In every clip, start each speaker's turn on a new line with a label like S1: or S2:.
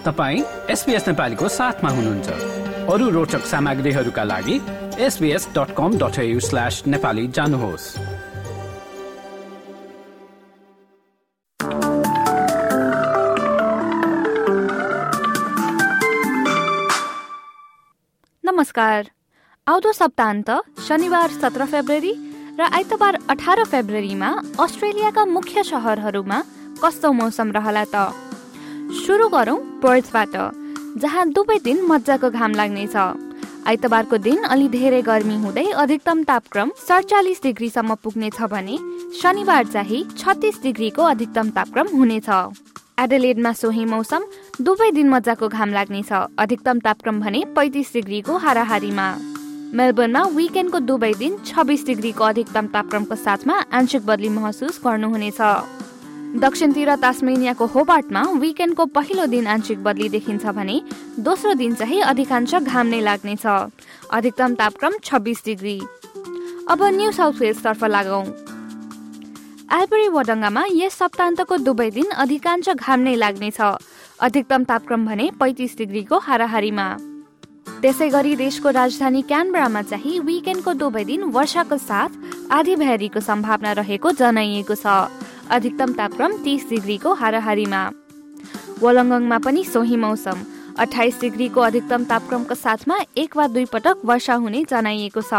S1: तपाईँ एसपिएस नेपालीको साथमा हुनुहुन्छ। अरू रोचक सामग्रीहरूका लागि SBS dot com dot slash Nepali जानुहोस्।
S2: नमस्कार। आउँदो सप्ताहन्त शनिबार सत्र फेब्रुअरी र आइतबार अठार फेब्रुअरीमा अस्ट्रेलियाका मुख्य सहरहरूमा कस्तो मौसम रहला त? सुरु गरौँ पर्थबाट जहाँ दुवै दिन मजाको घाम लाग्नेछ। आइतबारको दिन अलि धेरै गर्मी हुँदै अधिकतम तापक्रम सडचालिस डिग्रीसम्म पुग्नेछ भने शनिबार चाहिँ छत्तिस डिग्रीको अधिकतम तापक्रम हुनेछ। एडलेडमा सोही मौसम दुवै दिन मजाको घाम लाग्नेछ। अधिकतम तापक्रम भने पैतिस डिग्रीको हाराहारीमा। मेलबर्नमा विकेन्डको दुवै दिन छब्बिस डिग्रीको अधिकतम तापक्रमको साथमा आंशिक बदली महसुस गर्नुहुनेछ। दक्षिणतिर तास्मेनियाको होबार्टमा विकेन्डको पहिलो दिन आंशिक बदली देखिन्छ भने दोस्रो दिन चाहिँ अधिकांश घाम नै लाग्नेछ। अधिकतम तापक्रम छब्बिस डिग्री। अब न्यू साउथ वेल्सतर्फ लागौँ। एल्बरी वडङ्गामा यस सप्तान्तको दुवै दिन अधिकांश घाम नै लाग्नेछ। अधिकतम तापक्रम भने पैतिस डिग्रीको हाराहारीमा। त्यसै गरी देशको राजधानी क्यानबरामा चाहिँ विकेन्डको दुवै दिन वर्षाको साथ आधी भ्यारीको सम्भावना रहेको जनाइएको छ। अधिकतम तापक्रम तिस डिग्रीको हाराहारीमा। वलङ्गङमा पनि सोही मौसम। अठाइस डिग्रीको अधिकतम तापक्रमको साथमा एक वा दुई पटक वर्षा हुने जनाइएको छ।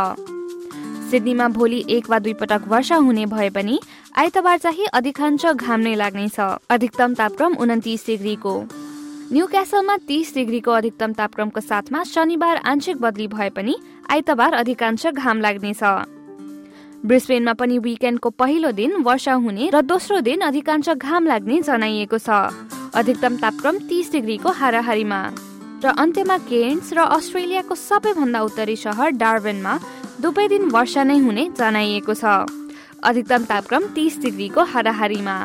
S2: सिडनीमा भोलि एक वा दुई पटक वर्षा हुने भए पनि आइतबार चाहिँ अधिकांश घाम नै लाग्नेछ। अधिकतम तापक्रम उन्तिस डिग्रीको। न्यू क्यासलमा तिस डिग्रीको अधिकतम तापक्रमको साथमा शनिबार आंशिक बदली भए पनि आइतबार अधिकांश घाम लाग्नेछ। ब्रिस्बेनमा पनि विकेन्डको पहिलो दिन वर्षा हुने र दोस्रो दिन अधिकांश घाम लाग्ने जनाइएको छ। अधिकतम तापक्रम तीस डिग्रीको हाराहारीमा। र अन्त्यमा केन्स र अस्ट्रेलियाको सबैभन्दा उत्तरी सहर डार्बेनमा दुवै दिन वर्षा नै हुने जनाइएको छ। अधिकतम तापक्रम तीस डिग्रीको हाराहारीमा।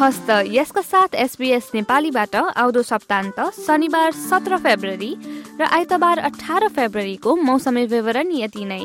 S2: हस्त यसका साथ एसबीएस नेपालीबाट आउँदो सप्तान्त शनिबार सत्र फेब्रुअरी र आइतबार अठार फेब्रुअरीको मौसमी विवरण यति नै।